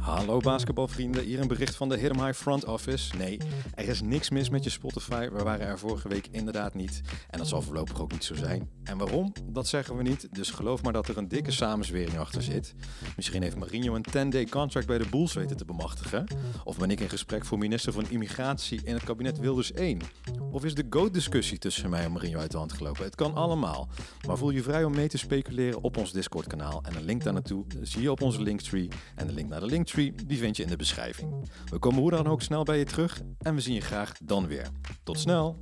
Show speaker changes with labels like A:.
A: Hallo basketbalvrienden, hier een bericht van de Hit 'em High Front Office. Nee, er is niks mis met je Spotify, we waren er vorige week inderdaad niet. En dat zal voorlopig ook niet zo zijn. En waarom? Dat zeggen we niet, dus geloof maar dat er een dikke samenzwering achter zit. Misschien heeft Mourinho een 10-day contract bij de Bulls weten te bemachtigen. Of ben ik in gesprek voor minister van Immigratie in het kabinet Wilders 1. Of is de GOAT-discussie tussen mij en Mourinho uit de hand gelopen? Het kan allemaal. Maar voel je vrij om mee te speculeren op ons Discord-kanaal. En een link daar naartoe zie je op onze Linktree. En de link naar de Linktree, die vind je in de beschrijving. We komen hoe dan ook snel bij je terug. En we zien je graag dan weer. Tot snel!